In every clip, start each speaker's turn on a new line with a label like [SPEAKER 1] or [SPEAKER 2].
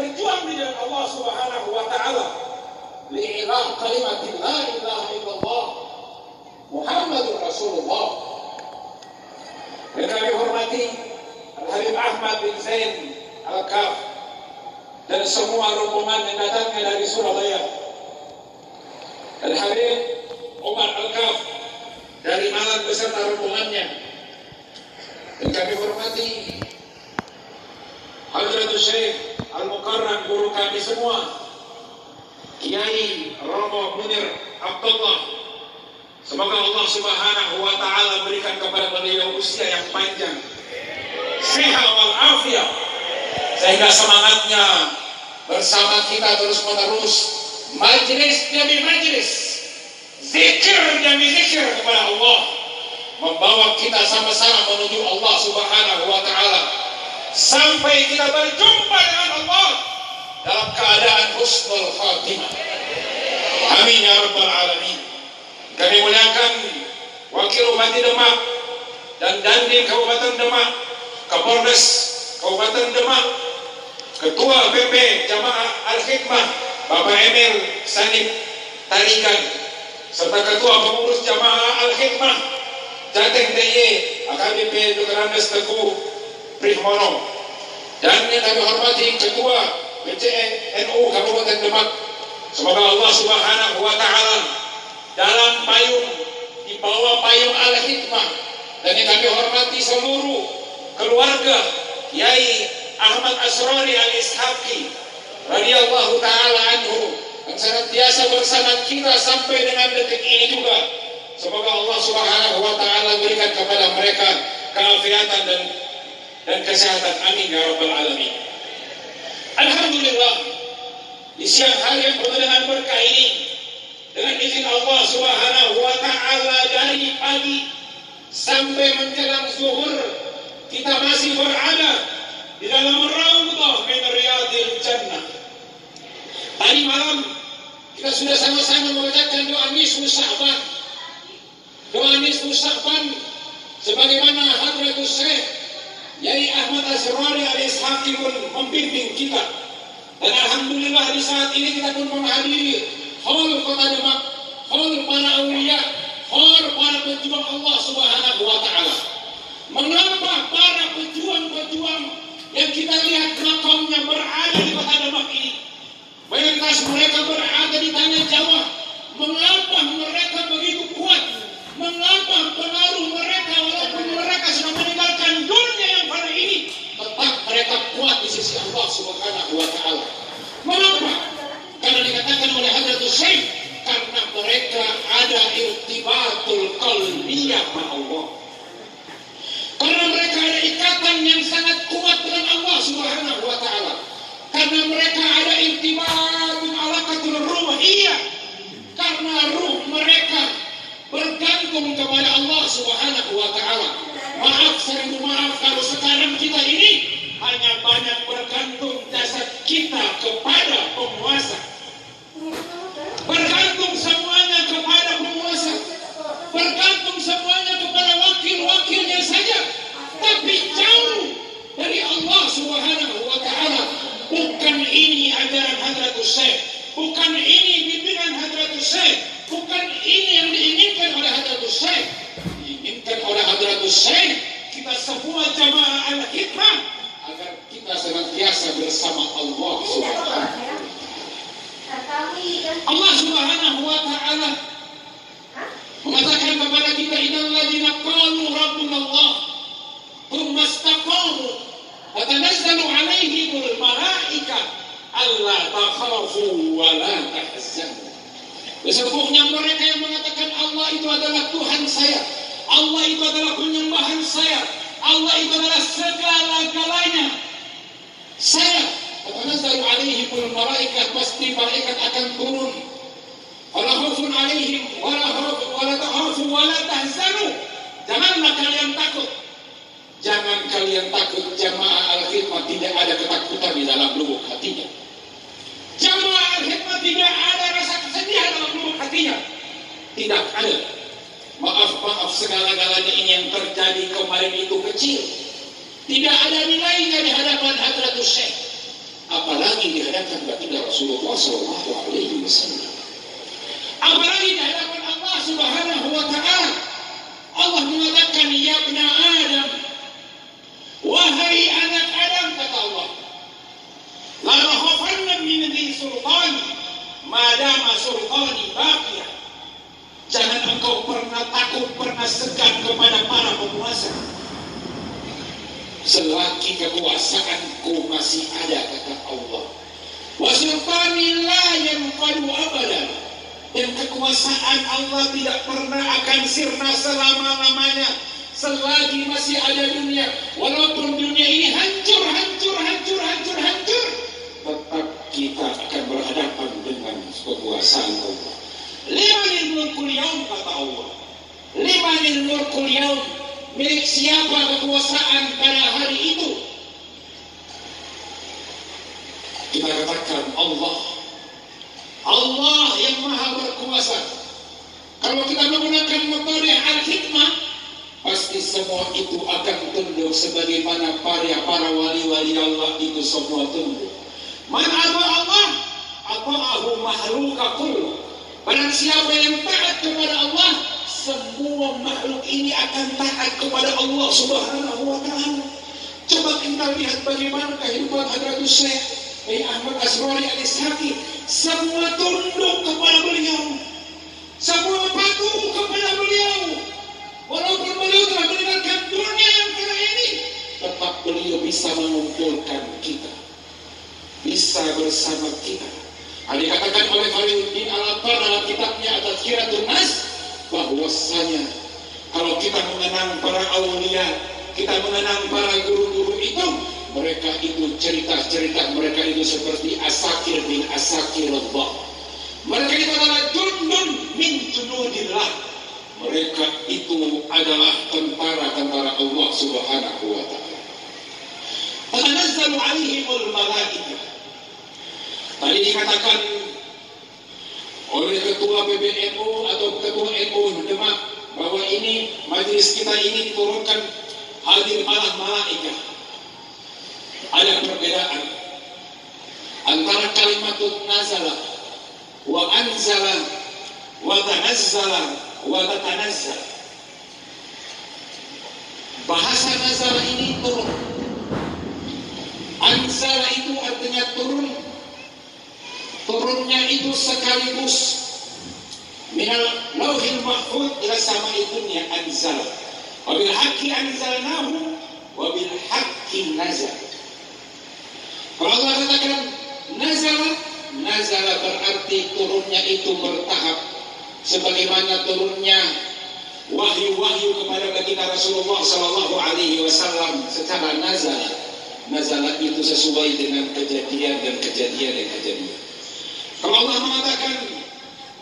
[SPEAKER 1] berjuang jalan Allah Subhanahu wa taala. Li'ilah kalimat la ilaha illallah Muhammadur Rasulullah. Dan kami hormati Al-Habib Ahmad bin Zain Al-Kaf dan semua rombongan yang datangnya dari Surabaya. Al-Habib Umar Al-Kaf dari Malang beserta rombongannya. Dan kami hormati Hadratul Syekh Al-Mukarram guru kami semua. Kiai Romo Munir Abdullah. Semoga Allah Subhanahu wa taala berikan kepada beliau usia yang panjang. Sehat wal afiat sehingga semangatnya bersama kita terus menerus majlis demi majlis. Zikir demi zikir kepada Allah. Membawa kita sama-sama menuju Allah Subhanahu wa taala sampai kita berjumpa dengan Allah dalam keadaan husnul khatimah. Amin ya rabbal alamin. Kami muliakan Wakil Bupati Demak dan Dandim Kabupaten Demak, Kapolres Kabupaten Demak, Ketua PP Jamaah Al-Hikmah Bapak Emil Sanib Tarikan serta Ketua Pengurus Jamaah Al-Hikmah Jateng DIY AKBP Dr. Andes Teguh Prihmono dan yang kami hormati Ketua BCN NU Kabupaten Demak. Semoga Allah Subhanahu wa taala dalam payung di bawah payung Al-Hikmah. Dan yang kami hormati seluruh keluarga Yai Ahmad Asrori Al-Ishaqi radhiyallahu taala anhu yang senantiasa bersama kita sampai dengan detik ini juga. Semoga Allah Subhanahu wa taala berikan kepada mereka keafiatan dan dan kesehatan amin ya rabbal alamin Alhamdulillah di siang hari yang penuh dengan berkah ini dengan izin Allah Subhanahu wa taala dari pagi sampai menjelang zuhur kita masih berada di dalam raudhah min riyadil jannah. Tadi malam kita sudah sama-sama mengucapkan doa nisfu Sya'ban. Doa nisfu Sya'ban sebagaimana Hadratus Syekh Yai Ahmad Asrari al-Ishaqi pun membimbing kita. Dan Alhamdulillah di saat ini kita pun menghadiri hall kota Demak, hall para awliya, hall para pejuang Allah Subhanahu wa taala. Mengapa para pejuang-pejuang yang kita lihat makamnya berada di kota Demak ini? Mayoritas mereka berada di tanah Jawa. Mengapa mereka begitu kuat? Mengapa pengaruh mereka walaupun mereka sudah meninggalkan dunia yang pada ini tetap mereka kuat di sisi Allah Subhanahu wa taala. Mengapa? Karena dikatakan oleh Hadratus Syekh karena mereka ada irtibatul qalbiyah Allah. Karena mereka ada ikatan yang sangat kuat dengan Allah Subhanahu wa taala. Karena mereka ada irtibatul alaqatul ruhiyah. Karena ruh mereka bergantung kepada Allah Subhanahu wa taala. Maaf seribu maaf kalau sekarang kita ini hanya banyak bergantung jasad kita kepada penguasa. Bergantung semuanya kepada penguasa. Bergantung semuanya kepada wakil-wakilnya saja. Tapi jauh dari Allah Subhanahu wa taala. Bukan ini ajaran Hadratus Syekh. Bukan ini bimbingan Hadratus Syekh. Bukan ini yang semua jamaah al-hikmah agar kita senantiasa bersama Allah Subhanahu Allah Subhanahu wa taala mengatakan kepada kita innal ladzina qalu rabbuna Allah thumma istaqamu tatanazzalu alaihimul malaikah alla takhafu wa la tahzanu. Sesungguhnya mereka yang mengatakan Allah itu adalah Tuhan saya Allah itu adalah penyembahan saya Allah itu adalah segala-galanya saya Tatanazzalu alaihimul malaikat pasti malaikat akan turun. Wala khaufun alaihim wala wala takhafu wala tahzanu. Janganlah kalian takut. Jangan kalian takut jamaah al-khidmah tidak ada ketakutan di dalam lubuk hatinya. Jamaah al-khidmah tidak ada rasa kesedihan dalam lubuk hatinya. Tidak ada. Maaf, maaf segala-galanya ini yang terjadi kemarin itu kecil. Tidak ada nilainya di hadapan Hadratus Syekh apalagi di diajarkan baginda Rasulullah Shallallahu Alaihi Wasallam. Apalagi di hadapan Allah Subhanahu Wa Taala, Allah mengatakan, Ya Adam, wahai anak Adam kata Allah, la rahafanna min di sultani, madama sultani baqiyah. Jangan engkau pernah takut, pernah segan kepada para penguasa. Selagi kekuasaanku masih ada kata Allah. Wasultani la yanfadu abada dan kekuasaan Allah tidak pernah akan sirna selama-lamanya. Selagi masih ada dunia. Walaupun dunia ini hancur hancur hancur hancur hancur. Tetap kita akan berhadapan dengan kekuasaan Allah limanil mulkul yaum kata Allah limanil mulkul yaum milik siapa kekuasaan pada hari itu? Kita katakan Allah. Allah yang maha berkuasa. Kalau kita menggunakan metode al-hikmah, pasti semua itu akan tunduk sebagaimana para para wali-wali Allah itu semua tunduk. Man Allah? Apa aku makhluk kullu. Barang siapa yang taat kepada Allah, semua makhluk ini akan taat kepada Allah Subhanahu wa taala. Coba kita lihat bagaimana kehidupan Hadratus Syekh Kiai Ahmad Asrori al Semua tunduk kepada beliau. Semua patuh kepada beliau. Walaupun beliau telah meninggalkan dunia yang kira ini, tetap beliau bisa mengumpulkan kita. Bisa bersama kita. Ada dikatakan oleh Khaliluddin Al-Attar dalam kitabnya atas Kiratun Nas, bahwasanya kalau kita mengenang para aulia, kita mengenang para guru-guru itu, mereka itu cerita-cerita mereka itu seperti asakir bin asakir Allah. Mereka itu adalah jundun min junudillah. Mereka itu adalah tentara-tentara Allah Subhanahu wa taala. Tanazzalu alaihimul malaikah. Tadi dikatakan oleh ketua PBNU atau ketua NU Demak bahwa ini majelis kita ini diturunkan hadir malah malaikat. Ada perbedaan antara kalimat nazala wa anzala wa tanazzala wa tatanazzal. Bahasa nazala ini turun. Anzala itu artinya turun turunnya itu sekaligus minal lauhil mahfud ila sama'i dunya anzal. Wa bil haqqi anzalnahu wa bil haqqi nazal. Kalau Allah katakan nazala nazala berarti turunnya itu bertahap. Sebagaimana turunnya wahyu-wahyu kepada baginda Rasulullah Sallallahu Alaihi Wasallam secara nazala nazala itu sesuai dengan kejadian dan kejadian dan kejadian Allah mengatakan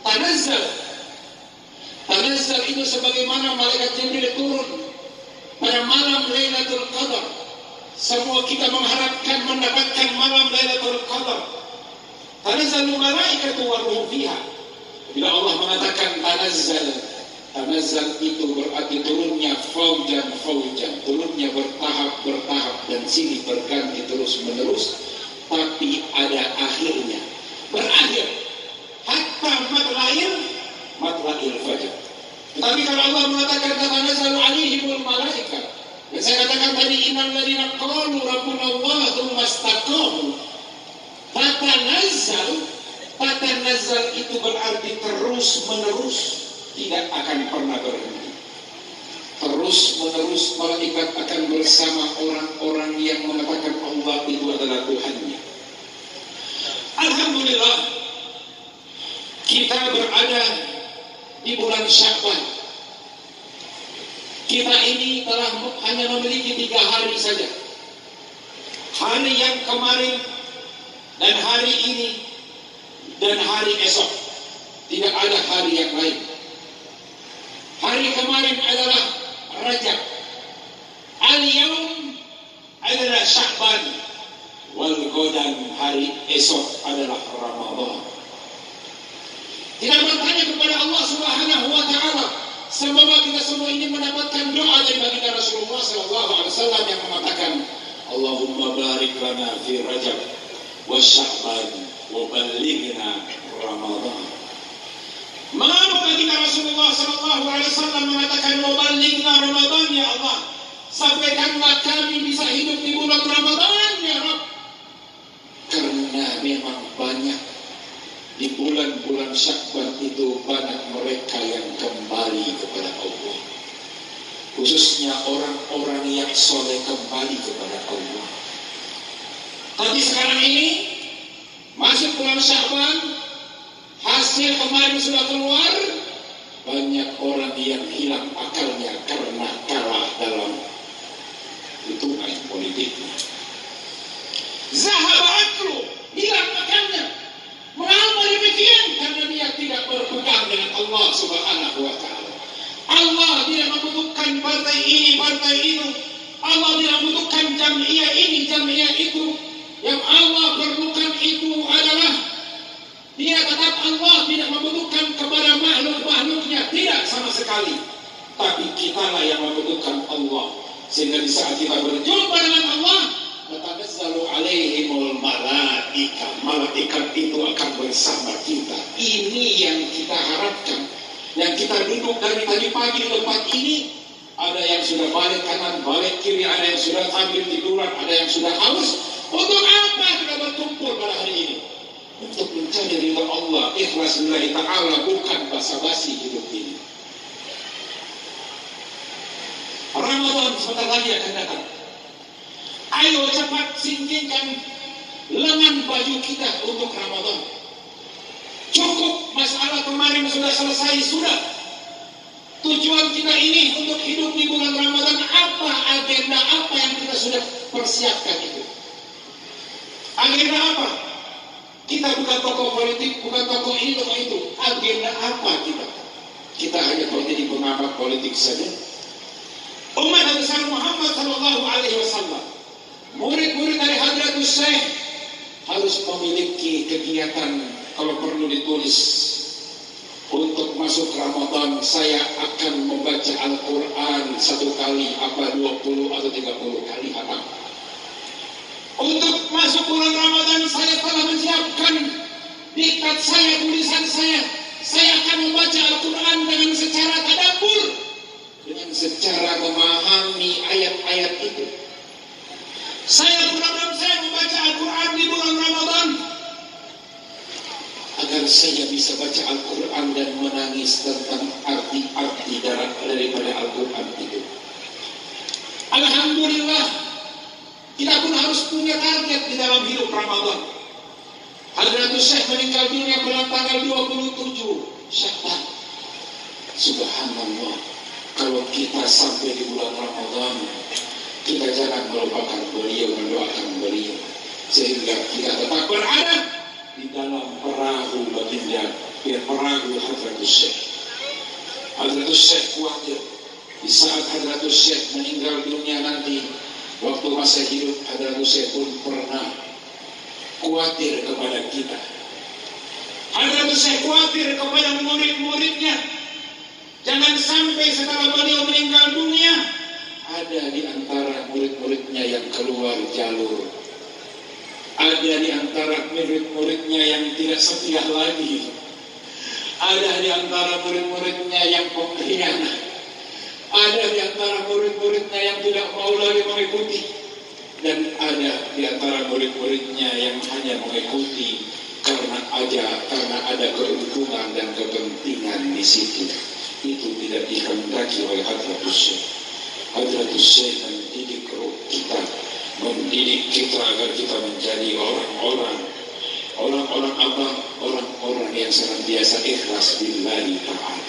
[SPEAKER 1] tanazzal, tanazzal itu sebagaimana malaikat Jibril turun pada malam Lailatul Qadar. Semua kita mengharapkan mendapatkan malam Lailatul Qadar. Tanazzalu malaikatu wa ruhu fiha. Bila Allah mengatakan tanazzal, tanazzal itu berarti turunnya faujan faujan, turunnya bertahap bertahap dan sini berganti terus menerus, tapi ada akhirnya berakhir hatta matlail matlail fajar. Tetapi kalau Allah mengatakan tatanazalu alaihimul malaikat dan saya katakan tadi innal ladzina qalu rabbuna Allah tsumma istaqamu tatanazzal tatanazzal itu berarti terus menerus tidak akan pernah berhenti. Terus menerus malaikat akan bersama orang-orang yang mengatakan Allah itu adalah Tuhannya. Alhamdulillah kita berada di bulan Syakban. Kita ini telah hanya memiliki tiga hari saja. Hari yang kemarin dan hari ini dan hari esok. Tidak ada hari yang lain. Hari kemarin adalah Rajab. Al-Yawm adalah Syakban wal godan hari esok adalah Ramadan. Tidak bertanya kepada Allah Subhanahu wa taala. Semoga kita semua ini mendapatkan doa dari baginda Rasulullah sallallahu alaihi wasallam yang mengatakan Allahumma barik lana fi Rajab wa sya'ban wa ballighna Ramadan. Mengapa kita Rasulullah sallallahu alaihi wasallam mengatakan wa Ramadan ya Allah? Sampaikanlah kami bisa hidup di bulan Ramadan ya Rabb. Karena memang banyak di bulan-bulan Syakban itu banyak mereka yang kembali kepada Allah. Khususnya orang-orang yang soleh kembali kepada Allah. Tapi sekarang ini masuk bulan Syakban, hasil kemarin sudah keluar, banyak orang yang hilang akalnya karena kalah dalam hitungan politiknya. Zahab aklu, hilang akalnya. Mengapa demikian? Karena dia tidak berpegang dengan Allah Subhanahu wa taala. Allah tidak membutuhkan partai ini, partai itu. Allah tidak membutuhkan jamiah ini, jamiah itu. Yang Allah perlukan itu adalah dia tetap Allah tidak membutuhkan kepada makhluk-makhluknya. Tidak sama sekali. Tapi kitalah yang membutuhkan Allah. Sehingga di saat kita berjumpa dengan Allah, Natanazzalu alaihimul malaika. Malaikat itu akan bersama kita. Ini yang kita harapkan. Yang kita duduk dari tadi pagi di tempat ini, ada yang sudah balik kanan, balik kiri, ada yang sudah sambil tiduran, ada yang sudah haus. Untuk apa kita berkumpul pada hari ini? Untuk mencari ridha Allah, ikhlas lillahi ta'ala, bukan basa-basi hidup ini. Ramadan sebentar lagi akan datang. Ayo cepat singkirkan lengan baju kita untuk Ramadan. Cukup masalah kemarin sudah selesai, sudah. Tujuan kita ini untuk hidup di bulan Ramadan apa agenda apa yang kita sudah persiapkan itu? Agenda apa? Kita bukan tokoh politik, bukan tokoh ini, itu. Agenda apa kita? Kita hanya menjadi pengamat politik saja. Umat besar Muhammad Sallallahu Alaihi Wasallam, murid-murid dari Hadratus Syekh harus memiliki kegiatan kalau perlu ditulis. Untuk masuk Ramadan saya akan membaca Al-Quran satu kali apa 20 atau 30 kali apa? Untuk masuk bulan Ramadan saya telah menyiapkan diktat saya tulisan saya. Saya akan membaca Al-Quran dengan secara tadabur dengan secara memahami ayat-ayat itu saya program saya membaca Al-Quran di bulan Ramadan agar saya bisa baca Al-Quran dan menangis tentang arti-arti daripada Al-Quran itu. Alhamdulillah, kita pun harus punya target di dalam hidup Ramadan. Hadratus Syekh meninggal dunia pada tanggal 27 Syakban. Subhanallah, kalau kita sampai di bulan Ramadan, kita jangan melupakan beliau, mendoakan beliau. Sehingga kita tetap berada di dalam perahu baginda ya perahu Hadratus Syekh. Hadratus Syekh khawatir di saat Hadratus Syekh meninggal dunia nanti waktu masa hidup Hadratus Syekh pun pernah khawatir kepada kita. Hadratus Syekh khawatir kepada murid-muridnya. Jangan sampai setelah beliau meninggal dunia ada di antara murid-muridnya yang keluar jalur ada di antara murid-muridnya yang tidak setia lagi. Ada di antara murid-muridnya yang pengkhianat. Ada di antara murid-muridnya yang tidak mau lagi mengikuti. Dan ada di antara murid-muridnya yang hanya mengikuti karena aja karena ada keuntungan dan kepentingan di situ. Itu tidak dikehendaki oleh Hadratus Syekh. Hadratus Syekh mendidik roh kita mendidik kita agar kita menjadi orang-orang orang-orang apa? Orang-orang yang senantiasa ikhlas billahi ta'ala.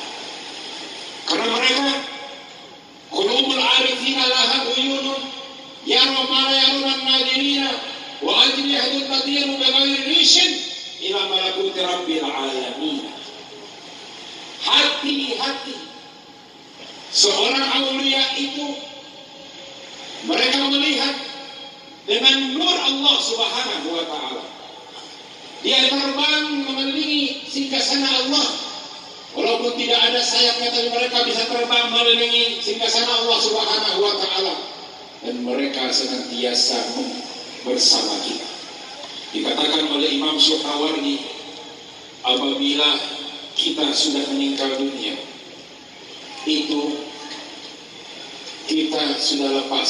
[SPEAKER 1] Karena mereka qulubul arifina laha uyunun yara ma la yaruna nadirina wa ajlihadul badiru bighairi rishin ila malakuti rabbil alamin. Hati-hati seorang aulia itu mereka melihat dengan nur Allah Subhanahu wa taala. Dia terbang mengelilingi singgasana Allah. Walaupun tidak ada sayapnya tapi mereka bisa terbang mengelilingi singgasana Allah Subhanahu wa taala dan mereka senantiasa bersama kita. Dikatakan oleh Imam Syukawardi apabila kita sudah meninggal dunia itu kita sudah lepas.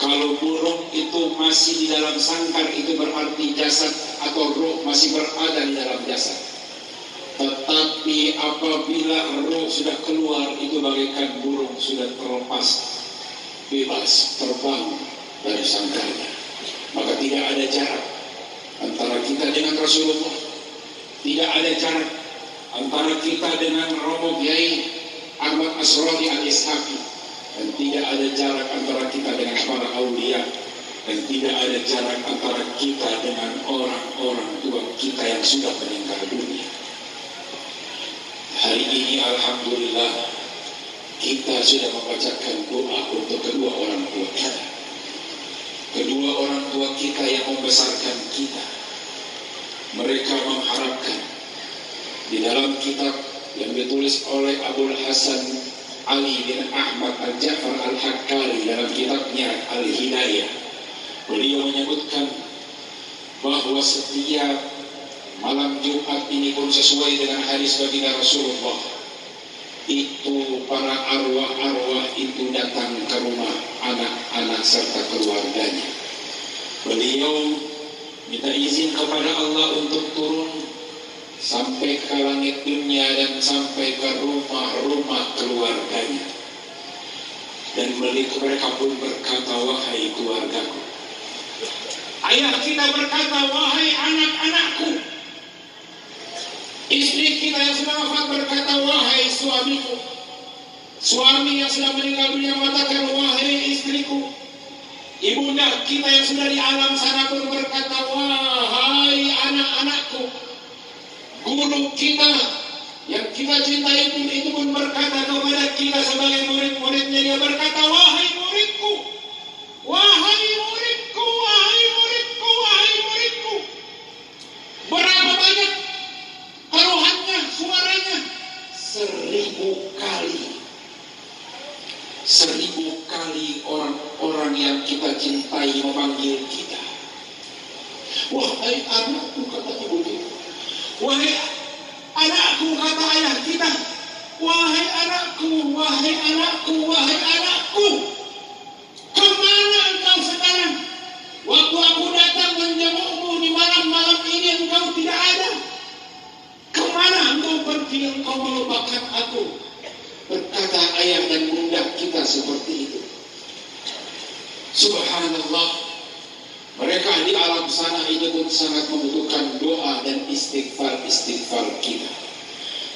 [SPEAKER 1] Kalau burung itu masih di dalam sangkar itu berarti jasad atau roh masih berada di dalam jasad. Tetapi apabila roh sudah keluar itu bagaikan burung sudah terlepas bebas terbang dari sangkarnya. Maka tidak ada jarak antara kita dengan Rasulullah. Tidak ada jarak antara kita dengan Romo Kiai Ahmad Asrodi al-Ishaqi dan tidak ada jarak antara kita dengan para aulia dan tidak ada jarak antara kita dengan orang-orang tua kita yang sudah meninggal dunia. Hari ini Alhamdulillah kita sudah membacakan doa untuk kedua orang tua kita. Kedua orang tua kita yang membesarkan kita. Mereka mengharapkan di dalam kitab yang ditulis oleh Abu Hasan Ali bin Ahmad Al-Ja'far Al-Hakkari dalam kitabnya Al-Hidayah. Beliau menyebutkan bahwa setiap malam Jumat ini pun sesuai dengan hadis baginda Rasulullah itu para arwah-arwah itu datang ke rumah anak-anak serta keluarganya beliau minta izin kepada Allah untuk turun sampai ke langit dunia dan sampai ke rumah-rumah keluarganya dan mereka pun berkata wahai keluargaku ayah kita berkata wahai anak-anakku Istri kita yang sudah wafat berkata, wahai suamiku. Suami yang sudah meninggal dunia mengatakan, wahai istriku. Ibunda kita yang sudah di alam sana pun berkata, wahai anak-anakku. Guru kita yang kita cintai pun itu pun berkata kepada kita sebagai murid-muridnya. Dia berkata, wahai muridku. Wahai muridku, wahai muridku, wahai muridku. Berapa banyak taruhannya, suaranya seribu kali. Seribu kali orang-orang yang kita cintai memanggil kita. Wahai anakku kata ibu kita. Wahai anakku kata ayah kita. Wahai anakku, wahai anakku, wahai anakku. Kemana engkau sekarang? Waktu aku datang menjengukmu di malam-malam ini engkau tidak ada. Kemana engkau pergi engkau melupakan aku? Berkata ayah dan bunda kita seperti itu. Subhanallah. Mereka di alam sana itu pun sangat membutuhkan doa dan istighfar-istighfar kita.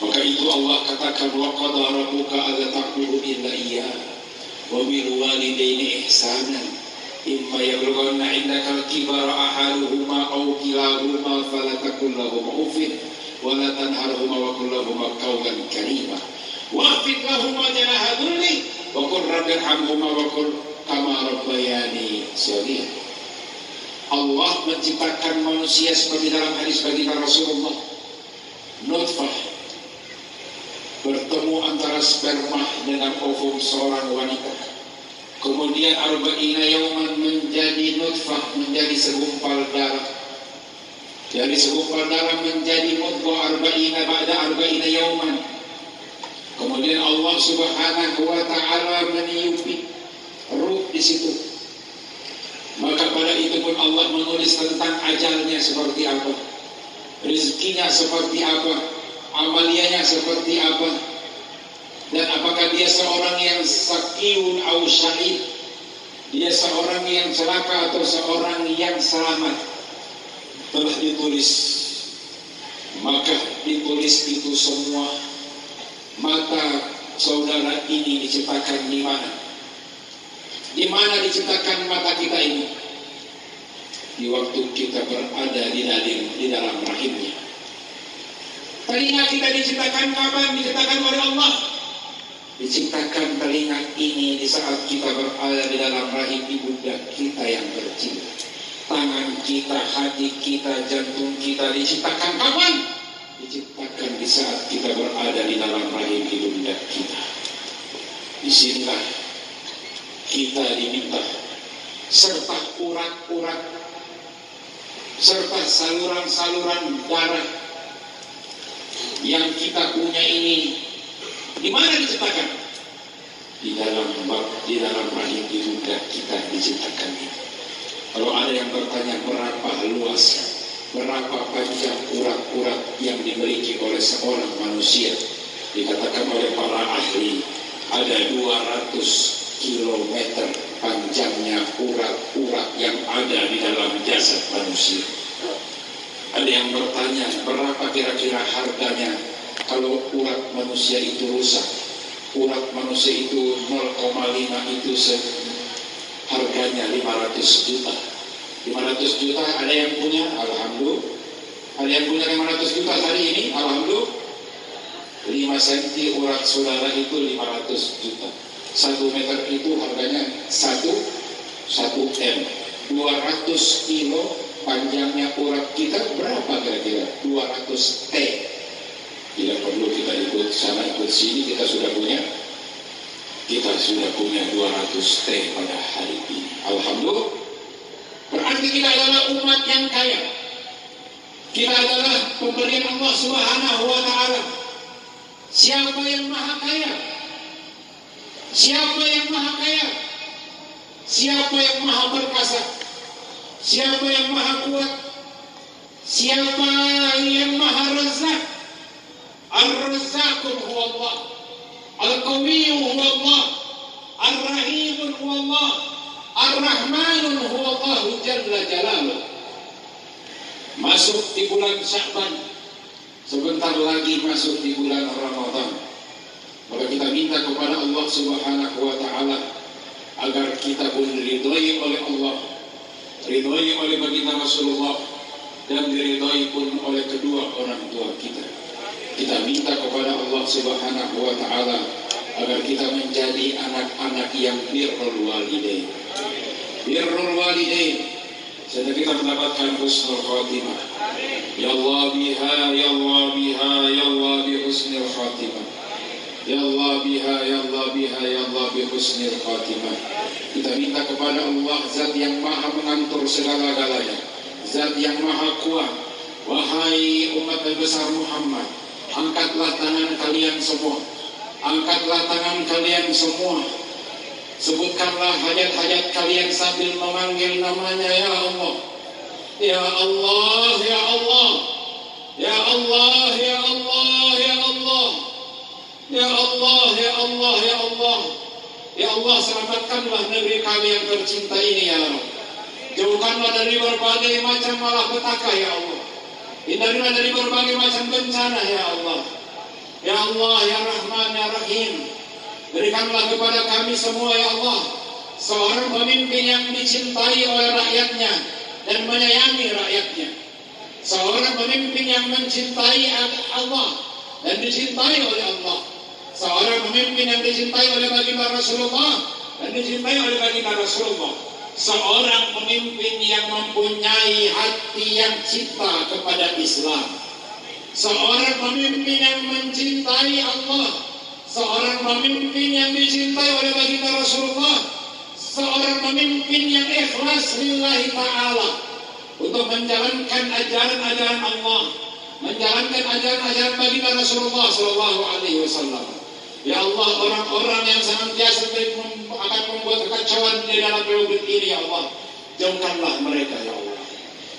[SPEAKER 1] Maka itu Allah katakan waqad rabbuka alla ta'budu illa iya wa bil walidaini ihsana. Imma yablughanna indaka al-kibara ahaduhuma aw kilahuma fala takul lahum ufin wa la tanharhum wa qul lahum qawlan karima. Wa afid lahum janaha dhulli wa qur rabbi irhamhuma wa qul kama rabbayani shaghira Allah menciptakan manusia seperti dalam hadis baginda Rasulullah nutfah bertemu antara sperma dengan ovum seorang wanita kemudian arba'ina yauman menjadi nutfah menjadi segumpal darah dari segumpal darah menjadi mudghah arba'ina ba'da arba'ina yauman. Kemudian Allah Subhanahu wa taala meniupi ruh di situ. Maka pada itu pun Allah menulis tentang ajalnya seperti apa. Rezekinya seperti apa, amaliannya seperti apa. Dan apakah dia seorang yang sakiun atau syahid? Dia seorang yang celaka atau seorang yang selamat? telah ditulis maka ditulis itu semua mata saudara ini diciptakan di mana di mana diciptakan mata kita ini di waktu kita berada di dalam di dalam rahimnya telinga kita diciptakan kapan diciptakan oleh Allah diciptakan telinga ini di saat kita berada di dalam rahim ibunda kita yang tercinta tangan kita, hati kita, jantung kita diciptakan kapan? Diciptakan di saat kita berada di dalam rahim ibunda kita. Di sinilah kita diminta serta urat-urat serta saluran-saluran darah yang kita punya ini di mana diciptakan? Di dalam di dalam rahim ibunda kita diciptakan. Kalau ada yang bertanya berapa luas, berapa panjang urat-urat yang dimiliki oleh seorang manusia, dikatakan oleh para ahli ada 200 kilometer panjangnya urat-urat yang ada di dalam jasad manusia. Ada yang bertanya berapa kira-kira harganya kalau urat manusia itu rusak. Urat manusia itu 0,5 itu harganya 500 juta. 500 juta ada yang punya, Alhamdulillah. Ada yang punya 500 juta hari ini, Alhamdulillah. 5 cm urat saudara itu 500 juta satu meter itu harganya satu satu m. 200 kilo panjangnya urat kita berapa kira-kira? 200 t. Tidak perlu kita ikut sana ikut sini kita sudah punya. Kita sudah punya 200 t pada hari ini. Alhamdulillah. Berarti kita adalah umat yang kaya. Kita adalah pemberian Allah subhanahu wa ta'ala. Siapa yang maha kaya Siapa yang maha kaya? Siapa yang maha perkasa? Siapa yang maha kuat? Siapa yang maha razak? Ar-Razzaqun huwa Allah. Al-Qawiyyu huwa Allah. Ar-Rahimun huwa Allah. Ar-Rahmanun huwa Allah Jalla Jalaluh. Masuk di bulan Sya'ban. Sebentar lagi masuk di bulan Ramadan. Maka kita minta kepada Allah Subhanahu wa taala agar kita pun diridhoi oleh Allah, diridhoi oleh baginda Rasulullah dan diridhoi pun oleh kedua orang tua kita. Kita minta kepada Allah Subhanahu wa taala agar kita menjadi anak-anak yang birrul walidain. Birrul walidain sehingga kita mendapatkan husnul khatimah. Ya Allah biha, ya Allah biha, ya Allah bi husnul khatimah. Ya Allah biha, ya Allah biha, ya Allah bi husnil khatimah. Kita minta kepada Allah zat yang maha mengatur segala-galanya. Zat yang maha kuat. Wahai umat besar Muhammad, angkatlah tangan kalian semua. Angkatlah tangan kalian semua. Sebutkanlah hajat-hajat kalian sambil memanggil namanya ya Allah. Ya Allah, ya Allah. Ya Allah, ya Allah, ya Allah. Ya Allah, Ya Allah, Ya Allah. Ya Allah, selamatkanlah negeri kami yang tercinta ini ya Allah. Jauhkanlah dari berbagai macam malapetaka ya Allah. Hindarilah dari berbagai macam bencana ya Allah. Ya Allah, Ya Rahman, Ya Rahim. Berikanlah kepada kami semua ya Allah. Seorang pemimpin yang dicintai oleh rakyatnya dan menyayangi rakyatnya. Seorang pemimpin yang mencintai Allah dan dicintai oleh Allah seorang pemimpin yang dicintai oleh baginda Rasulullah dan dicintai oleh baginda Rasulullah. Seorang pemimpin yang mempunyai hati yang cinta kepada Islam. Seorang pemimpin yang mencintai Allah. Seorang pemimpin yang dicintai oleh baginda Rasulullah. Seorang pemimpin yang ikhlas lillahi ta'ala. Untuk menjalankan ajaran-ajaran Allah. Menjalankan ajaran-ajaran baginda Rasulullah sallallahu alaihi wasallam Ya Allah, orang-orang yang senantiasa akan membuat kekacauan di dalam republik ini, ya Allah. Jauhkanlah mereka, ya Allah.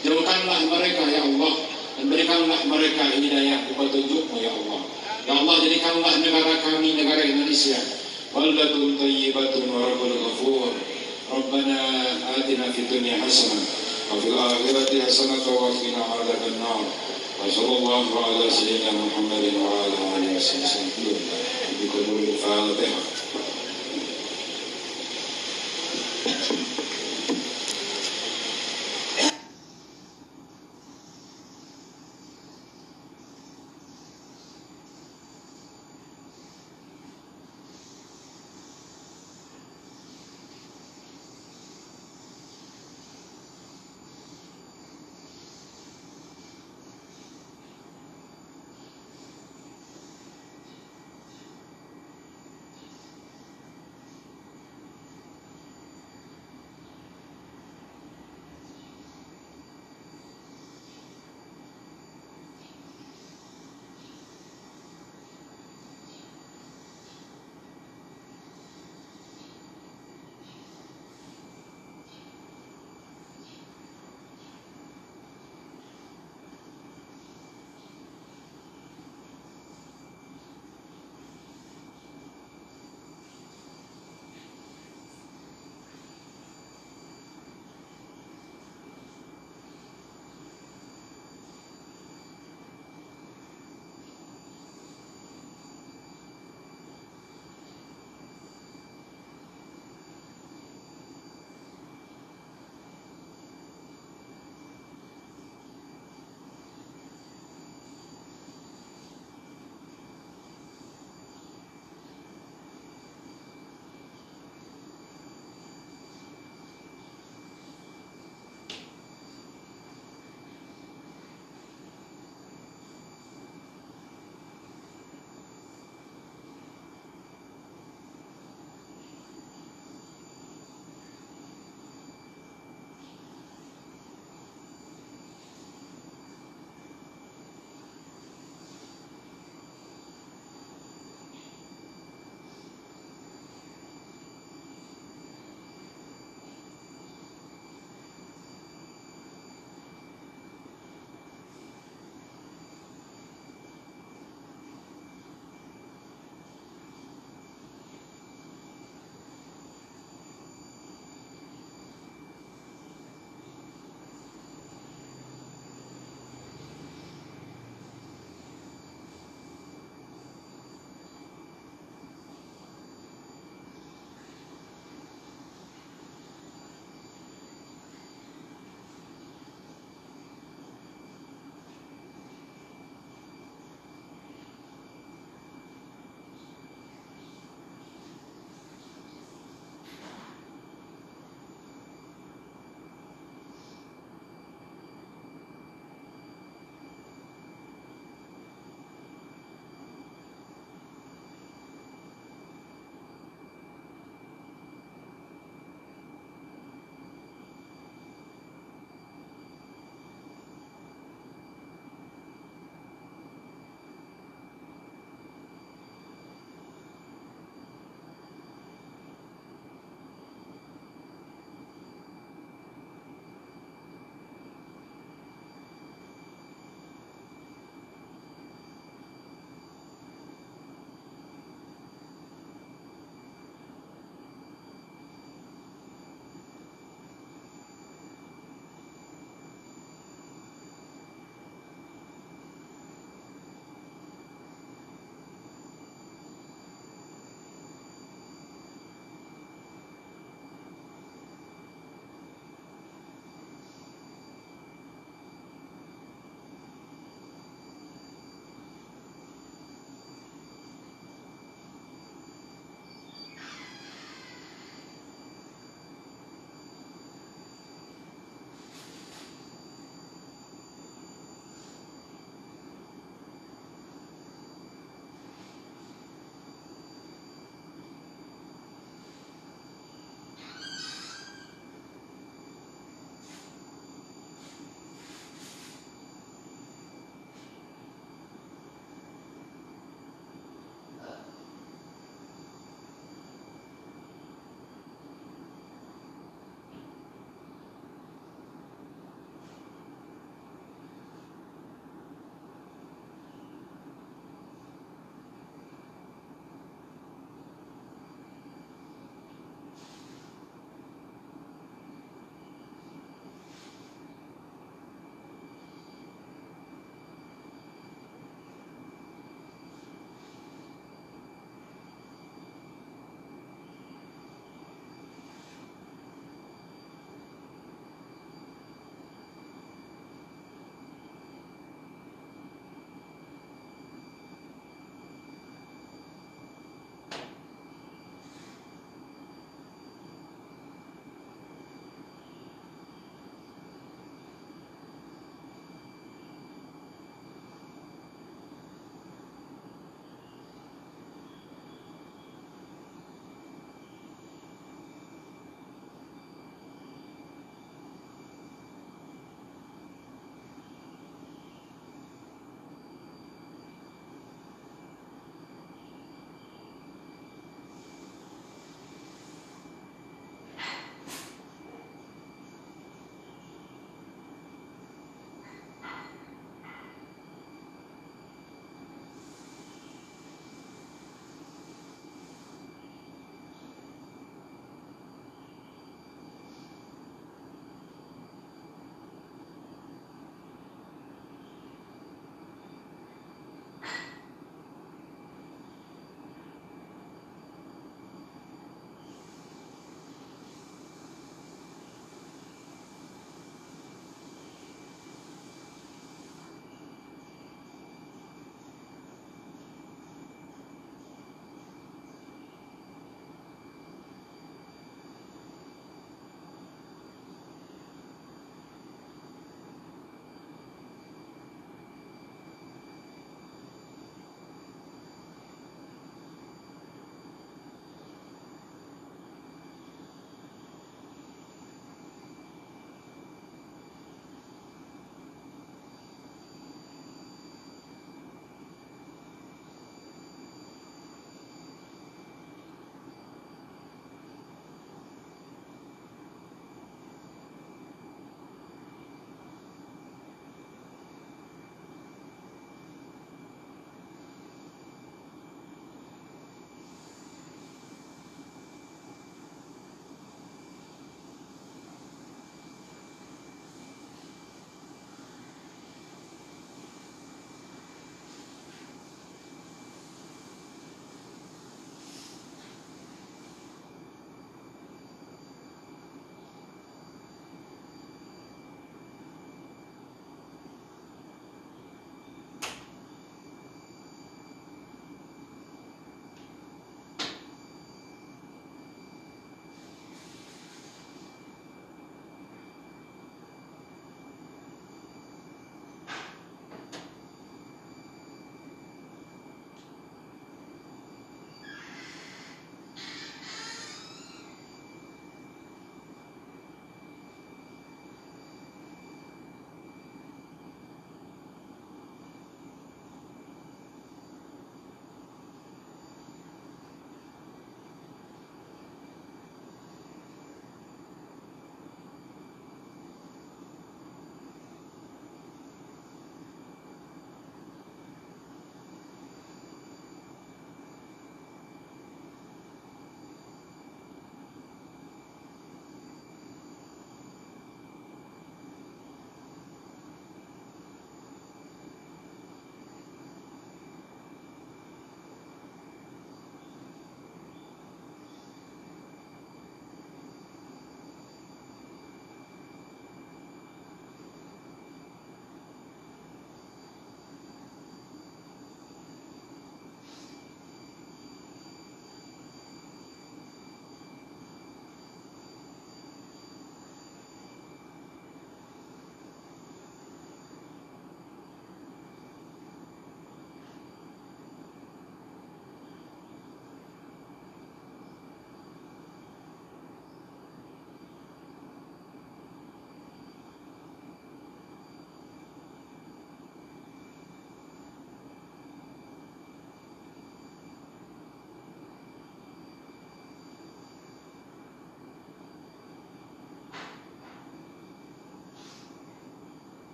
[SPEAKER 1] Jauhkanlah mereka, ya Allah. Dan berikanlah mereka hidayah petunjukmu, ya Allah. Ya Allah, jadikanlah negara kami, negara Indonesia. Baldatun tayyibatun wa rabbul ghafur. Rabbana atina fid dunya hasanah. Wa hasanah wa qina adzaban nar. Wa sallallahu ala sayyidina Muhammadin wa ala alihi 你考虑
[SPEAKER 2] 过这样的问题吗？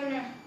[SPEAKER 2] no, no.